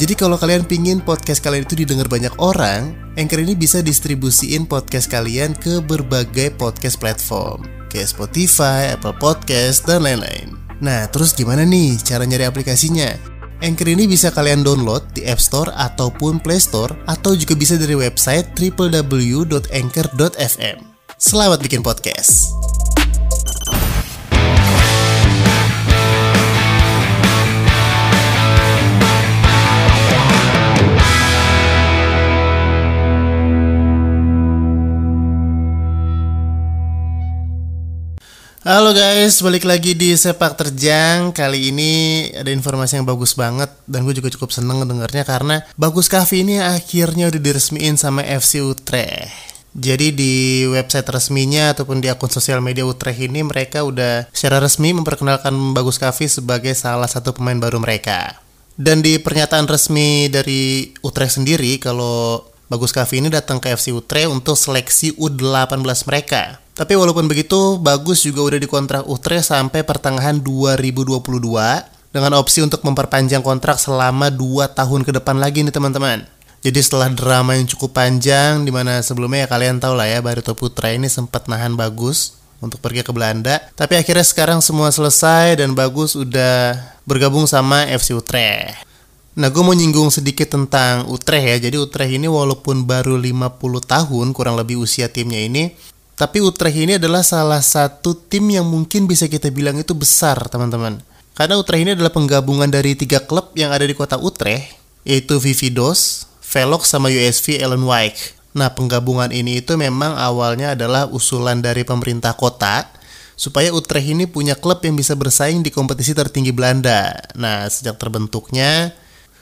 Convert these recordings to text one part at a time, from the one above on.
Jadi kalau kalian pingin podcast kalian itu didengar banyak orang, Anchor ini bisa distribusiin podcast kalian ke berbagai podcast platform, kayak Spotify, Apple Podcast, dan lain-lain. Nah, terus gimana nih cara nyari aplikasinya? Anchor ini bisa kalian download di App Store ataupun Play Store, atau juga bisa dari website www.anchor.fm. Selamat bikin podcast! Halo guys, balik lagi di Sepak Terjang Kali ini ada informasi yang bagus banget Dan gue juga cukup seneng dengarnya Karena Bagus Cafe ini akhirnya udah diresmiin sama FC Utrecht jadi di website resminya ataupun di akun sosial media Utrecht ini mereka udah secara resmi memperkenalkan Bagus Cafe sebagai salah satu pemain baru mereka. Dan di pernyataan resmi dari Utrecht sendiri kalau Bagus Cafe ini datang ke FC Utrecht untuk seleksi U18 mereka. Tapi walaupun begitu, Bagus juga udah dikontrak Utrecht sampai pertengahan 2022 dengan opsi untuk memperpanjang kontrak selama 2 tahun ke depan lagi nih teman-teman. Jadi setelah drama yang cukup panjang di mana sebelumnya ya kalian tahu lah ya Barito Putra ini sempat nahan Bagus untuk pergi ke Belanda. Tapi akhirnya sekarang semua selesai dan Bagus udah bergabung sama FC Utrecht. Nah gue mau nyinggung sedikit tentang Utrecht ya Jadi Utrecht ini walaupun baru 50 tahun kurang lebih usia timnya ini tapi Utrecht ini adalah salah satu tim yang mungkin bisa kita bilang itu besar, teman-teman. Karena Utrecht ini adalah penggabungan dari tiga klub yang ada di kota Utrecht, yaitu Vividos, Velox, sama USV Ellen White. Nah, penggabungan ini itu memang awalnya adalah usulan dari pemerintah kota, supaya Utrecht ini punya klub yang bisa bersaing di kompetisi tertinggi Belanda. Nah, sejak terbentuknya,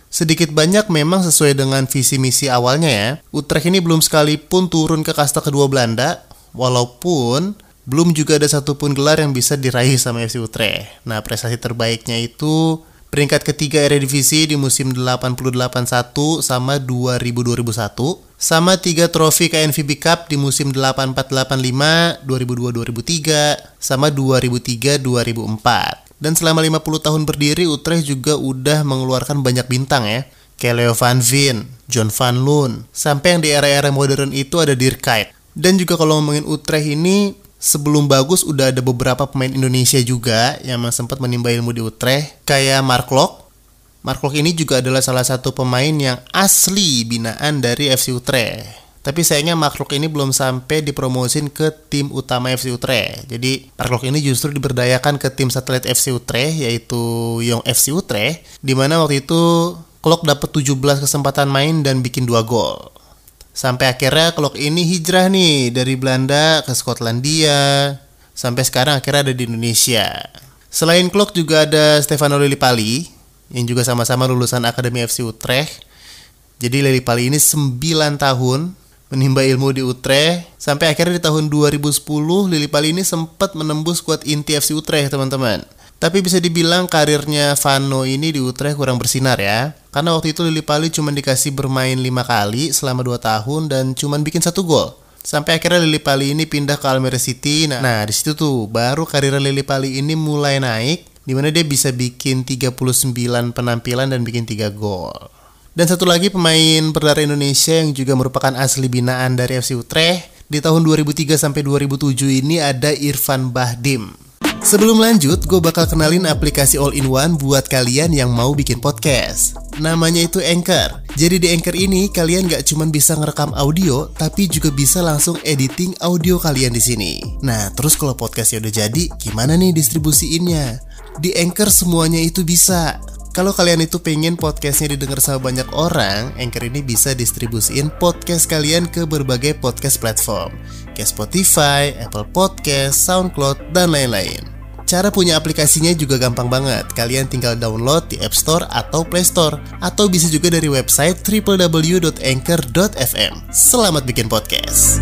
Sedikit banyak memang sesuai dengan visi misi awalnya ya. Utrecht ini belum sekalipun turun ke kasta kedua Belanda, walaupun belum juga ada satupun gelar yang bisa diraih sama FC Utrecht. Nah, prestasi terbaiknya itu peringkat ketiga Eredivisie di musim 88-1 sama 2000-2001 sama tiga trofi KNVB Cup di musim 84-85, 2002-2003 sama 2003-2004. Dan selama 50 tahun berdiri Utrecht juga udah mengeluarkan banyak bintang ya. Kayak Leo Van Veen, John Van Loon, sampai yang di era-era modern itu ada Dirk Kuyt. Dan juga kalau ngomongin Utrecht ini sebelum bagus udah ada beberapa pemain Indonesia juga yang sempat menimba ilmu di Utrecht kayak Mark Lok. Mark Lok ini juga adalah salah satu pemain yang asli binaan dari FC Utrecht. Tapi sayangnya Mark Lok ini belum sampai dipromosin ke tim utama FC Utrecht. Jadi Mark Lok ini justru diberdayakan ke tim satelit FC Utrecht yaitu Young FC Utrecht di mana waktu itu Klok dapat 17 kesempatan main dan bikin 2 gol. Sampai akhirnya Klok ini hijrah nih dari Belanda ke Skotlandia. Sampai sekarang akhirnya ada di Indonesia. Selain Klok juga ada Stefano Lillipali yang juga sama-sama lulusan Akademi FC Utrecht. Jadi Lillipali ini 9 tahun menimba ilmu di Utrecht sampai akhirnya di tahun 2010 Lillipali ini sempat menembus skuad inti FC Utrecht teman-teman. Tapi bisa dibilang karirnya Vano ini di Utrecht kurang bersinar ya. Karena waktu itu Lili Pali cuma dikasih bermain 5 kali selama 2 tahun dan cuma bikin satu gol. Sampai akhirnya Lili Pali ini pindah ke Almere City. Nah, nah di situ tuh baru karir Lili Pali ini mulai naik di mana dia bisa bikin 39 penampilan dan bikin 3 gol. Dan satu lagi pemain berdarah Indonesia yang juga merupakan asli binaan dari FC Utrecht di tahun 2003 sampai 2007 ini ada Irfan Bahdim. Sebelum lanjut, gue bakal kenalin aplikasi all-in-one buat kalian yang mau bikin podcast. Namanya itu Anchor. Jadi di Anchor ini kalian gak cuma bisa ngerekam audio, tapi juga bisa langsung editing audio kalian di sini. Nah, terus kalau podcastnya udah jadi, gimana nih distribusiinnya? Di Anchor semuanya itu bisa. Kalau kalian itu pengen podcastnya didengar sama banyak orang, Anchor ini bisa distribusiin podcast kalian ke berbagai podcast platform, kayak Spotify, Apple Podcast, SoundCloud, dan lain-lain. Cara punya aplikasinya juga gampang banget. Kalian tinggal download di App Store atau Play Store, atau bisa juga dari website www.anchor.fm. Selamat bikin podcast!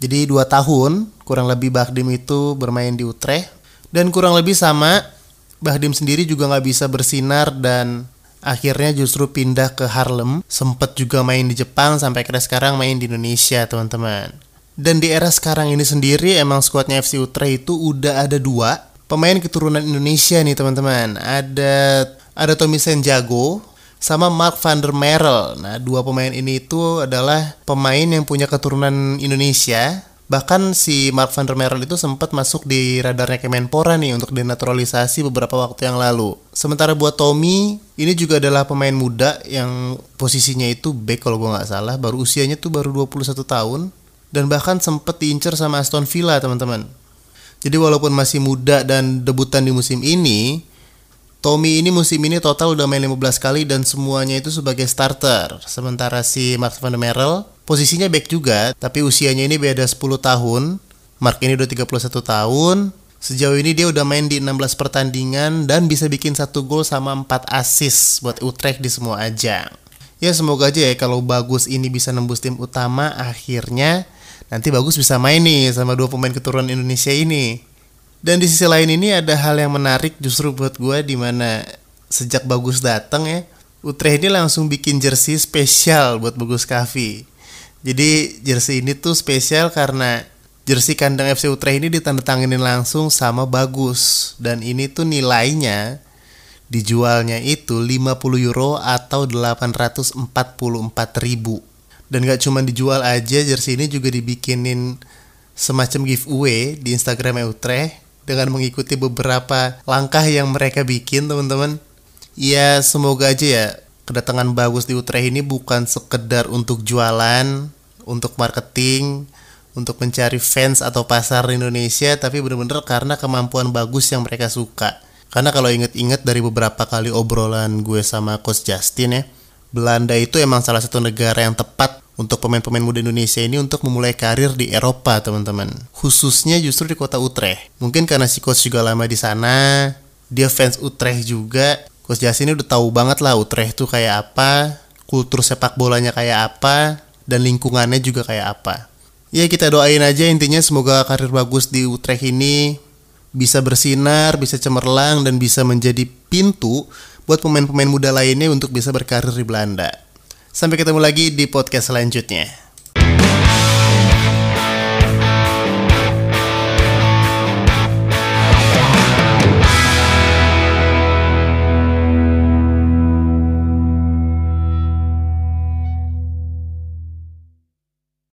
Jadi dua tahun kurang lebih Bahdim itu bermain di Utrecht dan kurang lebih sama Bahdim sendiri juga nggak bisa bersinar dan akhirnya justru pindah ke Harlem. Sempet juga main di Jepang sampai akhirnya sekarang main di Indonesia teman-teman. Dan di era sekarang ini sendiri emang skuadnya FC Utrecht itu udah ada dua pemain keturunan Indonesia nih teman-teman. Ada ada Tommy Senjago sama Mark van der Merel. Nah, dua pemain ini itu adalah pemain yang punya keturunan Indonesia. Bahkan si Mark van der Merel itu sempat masuk di radarnya Kemenpora nih untuk denaturalisasi beberapa waktu yang lalu. Sementara buat Tommy, ini juga adalah pemain muda yang posisinya itu back kalau gue nggak salah. Baru usianya tuh baru 21 tahun. Dan bahkan sempat diincar sama Aston Villa teman-teman. Jadi walaupun masih muda dan debutan di musim ini, Tommy ini musim ini total udah main 15 kali dan semuanya itu sebagai starter. Sementara si Mark van der Merel posisinya back juga, tapi usianya ini beda 10 tahun. Mark ini udah 31 tahun. Sejauh ini dia udah main di 16 pertandingan dan bisa bikin satu gol sama 4 assist buat Utrecht di semua ajang. Ya semoga aja ya kalau Bagus ini bisa nembus tim utama akhirnya nanti Bagus bisa main nih sama dua pemain keturunan Indonesia ini. Dan di sisi lain ini ada hal yang menarik justru buat gue di mana sejak Bagus datang ya, Utrecht ini langsung bikin jersey spesial buat Bagus Kavi. Jadi jersey ini tuh spesial karena jersey kandang FC Utrecht ini ditandatangani langsung sama Bagus dan ini tuh nilainya dijualnya itu 50 euro atau 844 ribu dan gak cuma dijual aja jersey ini juga dibikinin semacam giveaway di Instagram Utrecht dengan mengikuti beberapa langkah yang mereka bikin teman-teman. Ya semoga aja ya kedatangan bagus di Utrecht ini bukan sekedar untuk jualan, untuk marketing, untuk mencari fans atau pasar Indonesia, tapi benar-benar karena kemampuan bagus yang mereka suka. Karena kalau inget-inget dari beberapa kali obrolan gue sama Coach Justin ya, Belanda itu emang salah satu negara yang tepat untuk pemain-pemain muda Indonesia ini untuk memulai karir di Eropa, teman-teman. Khususnya justru di kota Utrecht. Mungkin karena si coach juga lama di sana, dia fans Utrecht juga. Coach Jas ini udah tahu banget lah Utrecht tuh kayak apa, kultur sepak bolanya kayak apa, dan lingkungannya juga kayak apa. Ya kita doain aja intinya semoga karir bagus di Utrecht ini bisa bersinar, bisa cemerlang, dan bisa menjadi pintu buat pemain-pemain muda lainnya untuk bisa berkarir di Belanda. Sampai ketemu lagi di podcast selanjutnya.